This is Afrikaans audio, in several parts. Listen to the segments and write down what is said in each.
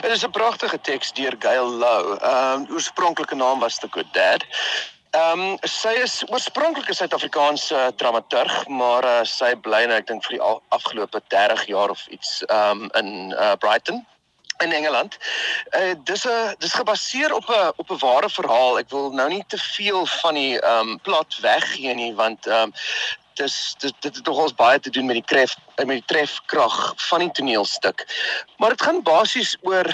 Dit is 'n pragtige teks deur Gail Lou. Ehm um, oorspronklike naam was The Good Dad. Ehm um, sy is oorspronklik 'n Suid-Afrikaanse uh, dramaturg, maar uh, sy bly nou ek dink vir die afgelope 30 jaar of iets ehm um, in uh, Brighton in Engeland. Uh dis 'n dis gebaseer op 'n op 'n ware verhaal. Ek wil nou nie te veel van die ehm um, plot weggee nie want ehm um, dis dit dit het nogals baie te doen met die kref met die trefkrag van die toneelstuk. Maar dit gaan basies oor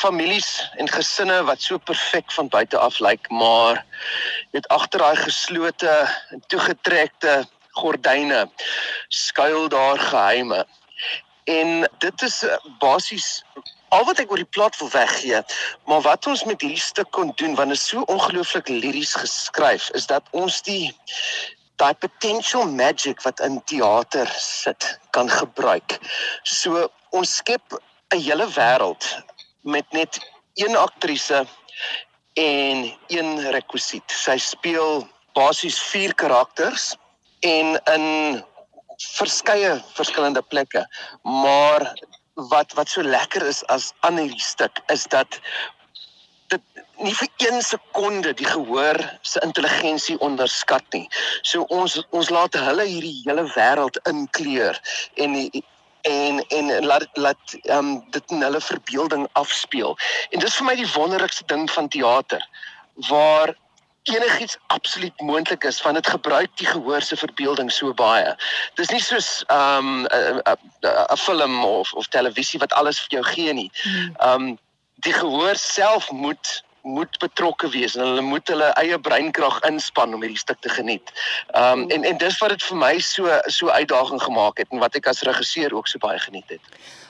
families en gesinne wat so perfek van buite af lyk, maar net agter daai geslote en toegetrekte gordyne skuil daar geheime. En dit is eh, basies al wat ek oor die plot wil weggee, maar wat ons met hierdie stuk kon doen want dit is so ongelooflik liries geskryf, is dat ons die daai potential magic wat in teater sit kan gebruik. So ons skep 'n hele wêreld met net een aktrise en een rekwisiet. Sy speel basies vier karakters en in verskeie verskillende plekke. Maar wat wat so lekker is as aan hierdie stuk is dat nie vir 1 sekonde die gehoor se intelligensie onderskat nie. So ons ons laat hulle hierdie hele wêreld inkleur en die, en en laat laat um, dit in hulle verbeelding afspeel. En dis vir my die wonderlikste ding van teater waar enigiets absoluut moontlik is van dit gebruik die gehoor se verbeelding so baie. Dis nie soos ehm um, 'n film of of televisie wat alles vir jou gee nie. Hmm. Ehm um, die gehoor self moet moet betrokke wees en hulle moet hulle eie breinkrag inspann om hierdie stuk te geniet. Ehm um, en en dis wat dit vir my so so uitdaging gemaak het en wat ek as regisseur ook so baie geniet het.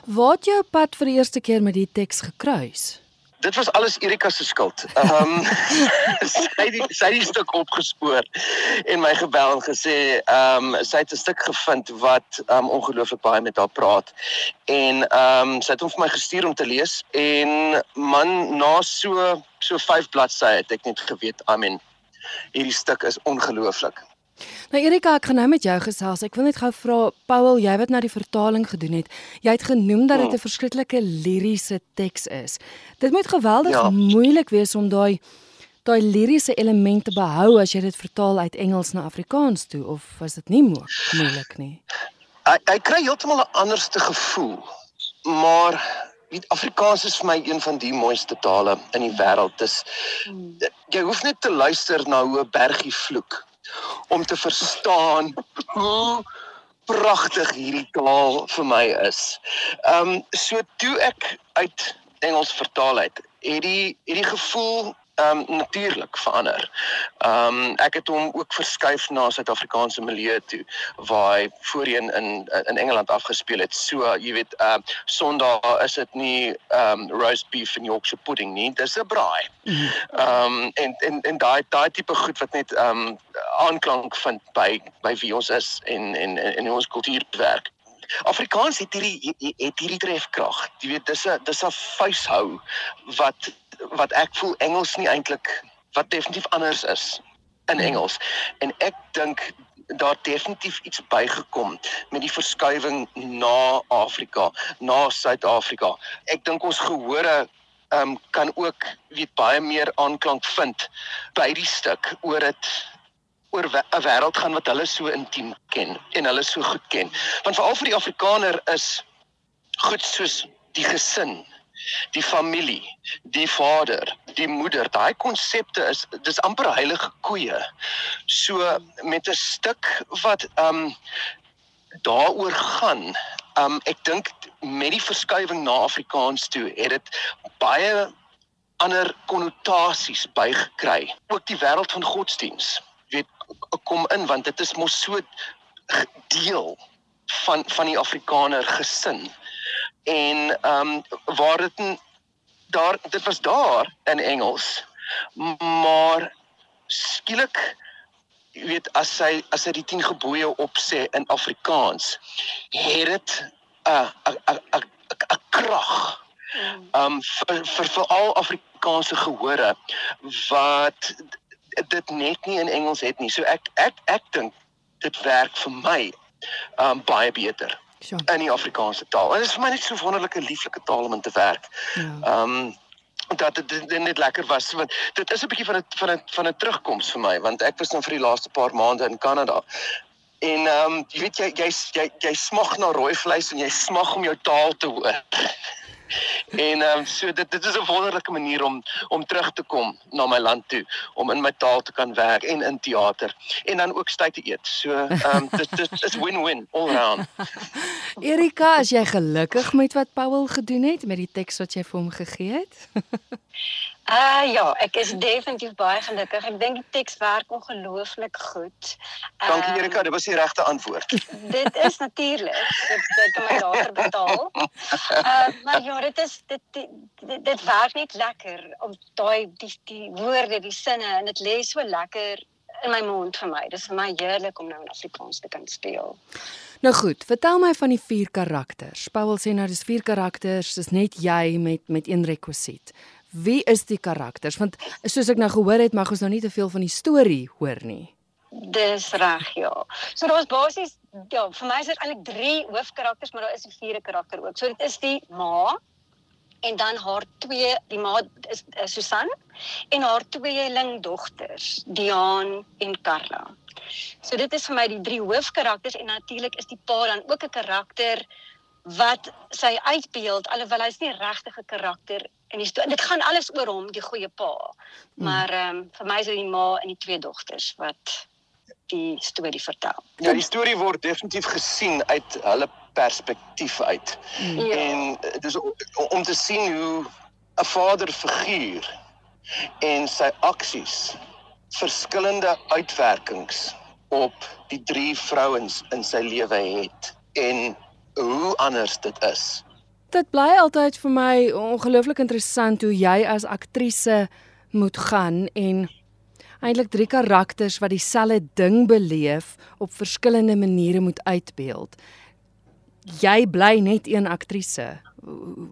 Waar het jou pad vir die eerste keer met die teks gekruis? Dit was alles Erika se skuld. Ehm um, sy die sy die stuk opgespoor en my gebel en gesê ehm um, sy het 'n stuk gevind wat ehm um, ongelooflik baie met haar praat. En ehm um, sy het hom vir my gestuur om te lees en man na so so 5 bladsye het ek net geweet, I mean hierdie stuk is ongelooflik. Nou Erika, ek gaan nou met jou gesels. Ek wil net gou vra Paul, jy wat nou die vertaling gedoen het. Jy het genoem dat dit hmm. 'n verskriklike liriese teks is. Dit moet geweldig ja. moeilik wees om daai daai liriese elemente behou as jy dit vertaal uit Engels na Afrikaans toe of was dit nie moeilik nie? Ek ek kry heeltemal 'n anderste gevoel. Maar weet Afrikaans is vir my een van die mooiste tale in die wêreld. Dis hmm. jy hoef net te luister na hoe 'n bergie vloek om te verstaan hoe pragtig hierdie taal vir my is. Ehm um, so toe ek uit Engels vertaal het, het die het die gevoel ehm um, natuurlik verander. Ehm um, ek het hom ook verskuif na Suid-Afrikaanse milieu toe waar hy voorheen in in Engeland afgespeel het. So jy weet ehm uh, Sondag is dit nie ehm um, roast beef en Yorkshire pudding nie, dis 'n braai. Ehm um, en en en daai daai tipe goed wat net ehm um, aanklank vind by by wie ons is en en en ons kultuur werk. Afrikaans het hierdie het hierdie trefkrag. Jy weet dis 'n dis 'n vuishou wat wat ek voel Engels nie eintlik wat definitief anders is in hmm. Engels. En ek dink daar definitief iets bygekom met die verskuiwing na Afrika, na Suid-Afrika. Ek dink ons gehore ehm um, kan ook weet baie meer aanklank vind by die stuk oor dit oor 'n wêreld gaan wat hulle so intiem ken en hulle so goed ken. Want veral vir die Afrikaner is goed soos die gesin die familie, die vader, die moeder, daai konsepte is dis amper heilige koeie. So met 'n stuk wat ehm um, daaroor gaan, ehm um, ek dink met die verskuiwing na Afrikaans toe het dit baie ander konnotasies bygekry. Ook die wêreld van godsdiens weet kom in want dit is mos so deel van van die Afrikaner gesin en ehm um, waar dit daar dit was daar in Engels. Maar skielik jy weet as hy as hy die 10 gebooie opsê in Afrikaans het dit 'n 'n 'n 'n krag. Ehm um, vir vir veral Afrikaanse gehore wat dit net nie in Engels het nie. So ek ek ek dink dit werk vir my ehm um, baie beter sure. in die Afrikaanse taal. En dit is vir my net so wonderlike lieflike taal om in te werk. Ja. Ehm um, dat dit, dit net lekker was want dit is 'n bietjie van 'n van 'n van 'n terugkoms vir my want ek was nou vir die laaste paar maande in Kanada. En ehm um, jy weet jy jy jy, jy smag na rooi vleis en jy smag om jou taal te hoor. En ehm um, so dit dit is 'n wonderlike manier om om terug te kom na my land toe om in my taal te kan werk en in teater en dan ook tyd te eet. So ehm um, dit dit is win-win all around. Erika, as jy gelukkig met wat Paul gedoen het met die teks wat jy vir hom gegee het? Ah uh, ja, ek is definitief baie gelukkig. Ek dink die teks werk ongelooflik goed. Dankie Erika, dit was die regte antwoord. dit is natuurlik. Dit dit kan my later betaal. Uh maar ja, dit is dit dit, dit, werk net lekker om daai die die woorde, die sinne en dit lê so lekker in my mond vir my. Dis vir my heerlik om nou in Afrikaans te kan speel. Nou goed, vertel my van die vier karakters. Paul sê nou dis vier karakters, dis net jy met met een rekwisiet wie is die karakters want soos ek nou gehoor het mag ons nou nie te veel van die storie hoor nie. Dis reg ja. So daar's basies ja, vir my is dit eintlik 3 hoofkarakters, maar daar is 'n vierde karakter ook. So dit is die ma en dan haar twee, die ma is, is Susan en haar tweeling dogters, Diaan en Karla. So dit is vir my die drie hoofkarakters en natuurlik is die pa dan ook 'n karakter wat sy uitbeeld alhoewel hy's nie regtig 'n karakter in die storie. Dit gaan alles oor hom, die goeie pa. Hmm. Maar ehm um, vir my is dit die ma en die twee dogters wat die storie vertel. Ja, die storie word definitief gesien uit hulle perspektief uit. Hmm. Ja. En dis om, om te sien hoe 'n vaderfiguur en sy aksies verskillende uitwerkings op die drie vrouens in sy lewe het en hoe anders dit is. Dit bly altyd vir my ongelooflik interessant hoe jy as aktrise moet gaan en eintlik drie karakters wat dieselfde ding beleef op verskillende maniere moet uitbeeld. Jy bly net een aktrise.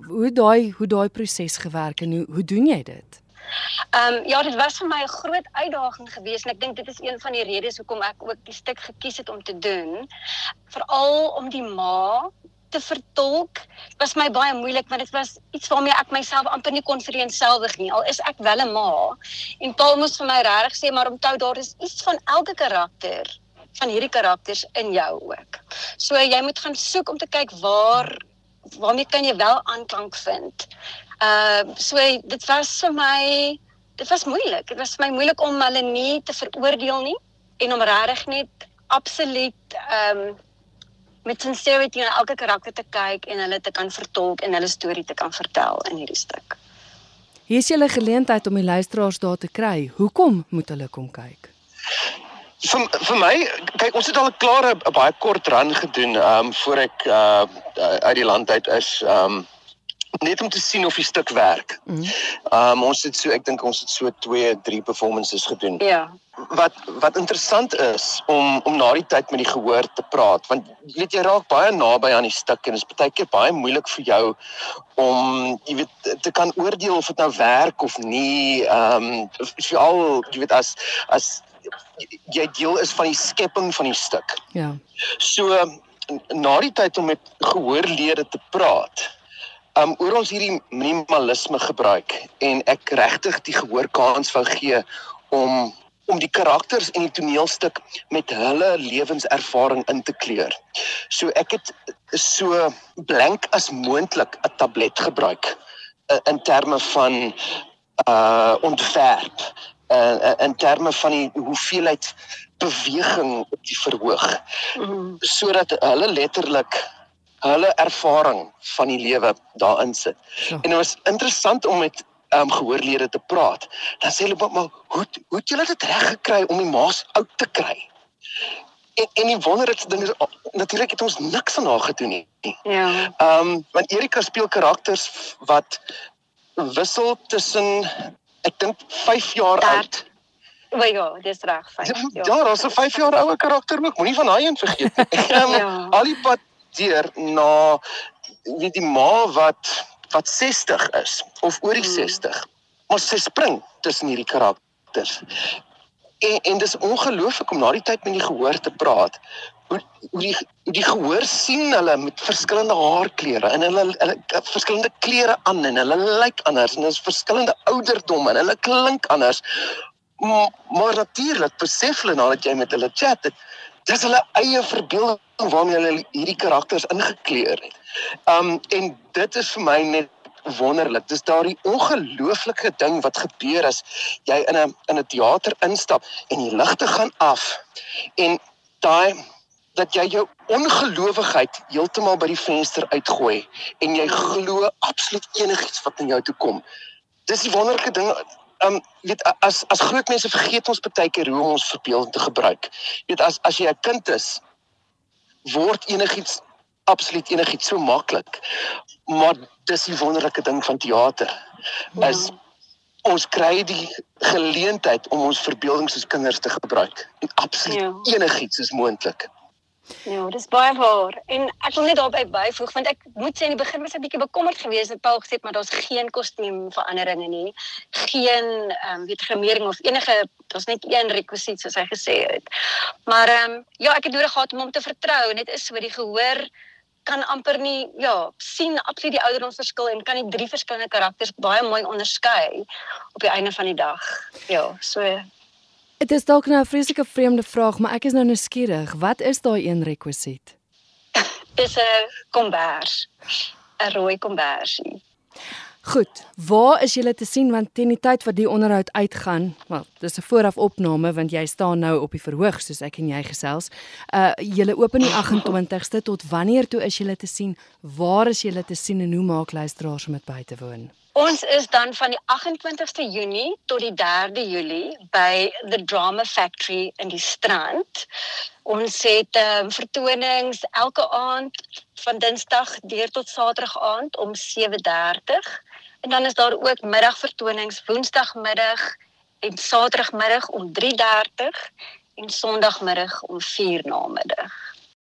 Hoe daai hoe daai proses gewerk en hoe hoe doen jy dit? Ehm um, ja, dit was vir my 'n groot uitdaging geweest en ek dink dit is een van die redes hoekom ek ook die stuk gekies het om te doen. Veral om die ma te vertolk was my baie moeilik want dit was iets waarmee ek myself amper nie kon vereenselwig nie. Al is ek wel 'n ma en Paul moes vir my regtig sê maar onthou daar is iets van elke karakter van hierdie karakters in jou ook. So jy moet gaan soek om te kyk waar waarmee kan jy wel aanklank vind. Uh so dit was vir my dit was moeilik. Dit was vir my moeilik om hulle nie te veroordeel nie en om regtig net absoluut ehm um, met sincerity na elke karakter te kyk en hulle te kan vertolk en hulle storie te kan vertel in hierdie stuk. Hier is julle geleentheid om die luisteraars daar te kry. Hoekom moet hulle kom kyk? Vir vir my, kyk ons het al 'n klare baie kort run gedoen ehm um, voor ek uh uit die land uit is. Ehm um, net om te sien of die stuk werk. Mhm. Ehm mm um, ons het so ek dink ons het so 2, 3 performances gedoen. Ja. Wat wat interessant is om om na die tyd met die gehoor te praat want weet jy raak baie naby aan die stuk en dit is baie keer baie moeilik vir jou om jy weet te kan oordeel of dit nou werk of nie. Ehm um, veral jy weet as as jy deel is van die skepping van die stuk. Ja. So na die tyd om met gehoorlede te praat um oor ons hierdie minimalisme gebruik en ek regtig die gehoor kans wou gee om om die karakters in die toneelstuk met hulle lewenservaring in te kleur. So ek het so blank as moontlik 'n tablet gebruik uh, in terme van uh ontwerp uh, in terme van die hoeveelheid beweging op die verhoog mm. sodat hulle letterlik hulle ervaring van die lewe daarin sit. Ja. En dit was interessant om met um, gehoorlede te praat. Dan sê hulle maar hoe hoe het julle dit reg gekry om die maas oud te kry? En en die wonderlikste ding is natuurlik het ons niks aan haar gedoen nie. Ja. Ehm um, want Erika speel karakters wat wissel tussen ek dink 5 jaar dat, oud. O ja, dis reg, 5 jaar. Ja, daar's 'n 5 jaar ouer karakter ook. Moenie van daai een vergeet nie. um, ja. Al die pad deur na weet die ma wat wat 60 is of oor die 60. Hmm. Maar sy spring tussen hierdie karakters. En en dis ongelooflik om na die tyd met die gehoor te praat. Hoe hoe die die gehoor sien hulle met verskillende haarkleure en hulle hulle verskillende klere aan en hulle lyk anders en hulle is verskillende ouderdomme en hulle klink anders. Maar, maar natuurlik besef hulle nadat jy met hulle chat, dit dis hulle eie verbeelding waarmee hulle hierdie karakters ingekleur het. Um en dit is vir my net wonderlik. Dis daardie ongelooflike ding wat gebeur as jy in 'n in 'n teater instap en die ligte gaan af en daai dat jy jou ongelowigheid heeltemal by die venster uitgooi en jy glo absoluut enigiets wat in jou toe kom. Dis die wonderlike ding. Um weet as as groot mense vergeet ons baie keer hoe om ons verbeelding te gebruik. Weet as as jy 'n kind is word enigiets absoluut enigiets so maklik. Maar dis die wonderlike ding van teater. Is ja. ons kry die geleentheid om ons verbeeldings as kinders te gebruik. En absoluut ja. enigiets is moontlik. Ja, dis baie waar. En ek wil net daarby byvoeg want ek moet sê in die begin was ek bietjie bekommerd geweest dat Paul gesê het maar daar's geen kostuumveranderinge nie. Geen ehm um, weet grimering of enige daar's net een rekwisiet soos hy gesê het. Maar ehm um, ja, ek het nodig gehad om hom te vertrou en dit is so die gehoor kan amper nie ja sien absoluut die ouderdomsverskil en kan die drie verskillende karakters baie mooi onderskei op die einde van die dag. Ja, so Dit is dalk nou 'n vreeslike vreemde vraag, maar ek is nou nuuskierig. Wat is daai een rekwisiet? Dis 'n kombers. 'n Rooi kombersie. Goed, waar is julle te sien want teen die tyd wat die onderhoud uitgaan, wel, dis 'n voorafopname want jy staan nou op die verhoog soos ek en jy gesels. Uh julle open die 28ste tot wanneer toe is julle te sien? Waar is julle te sien en hoe maak luisteraars om dit by te woon? Ons is dan van die 28ste Junie tot die 3de Julie by The Drama Factory in die Strand. Ons het um, vertonings elke aand van Dinsdag deur tot Saterdag aand om 7:30 En dan is daar ook middagvertonings woensdagmiddag en saterdagmiddag om 3:30 en sonndagmiddag om 4 namiddag.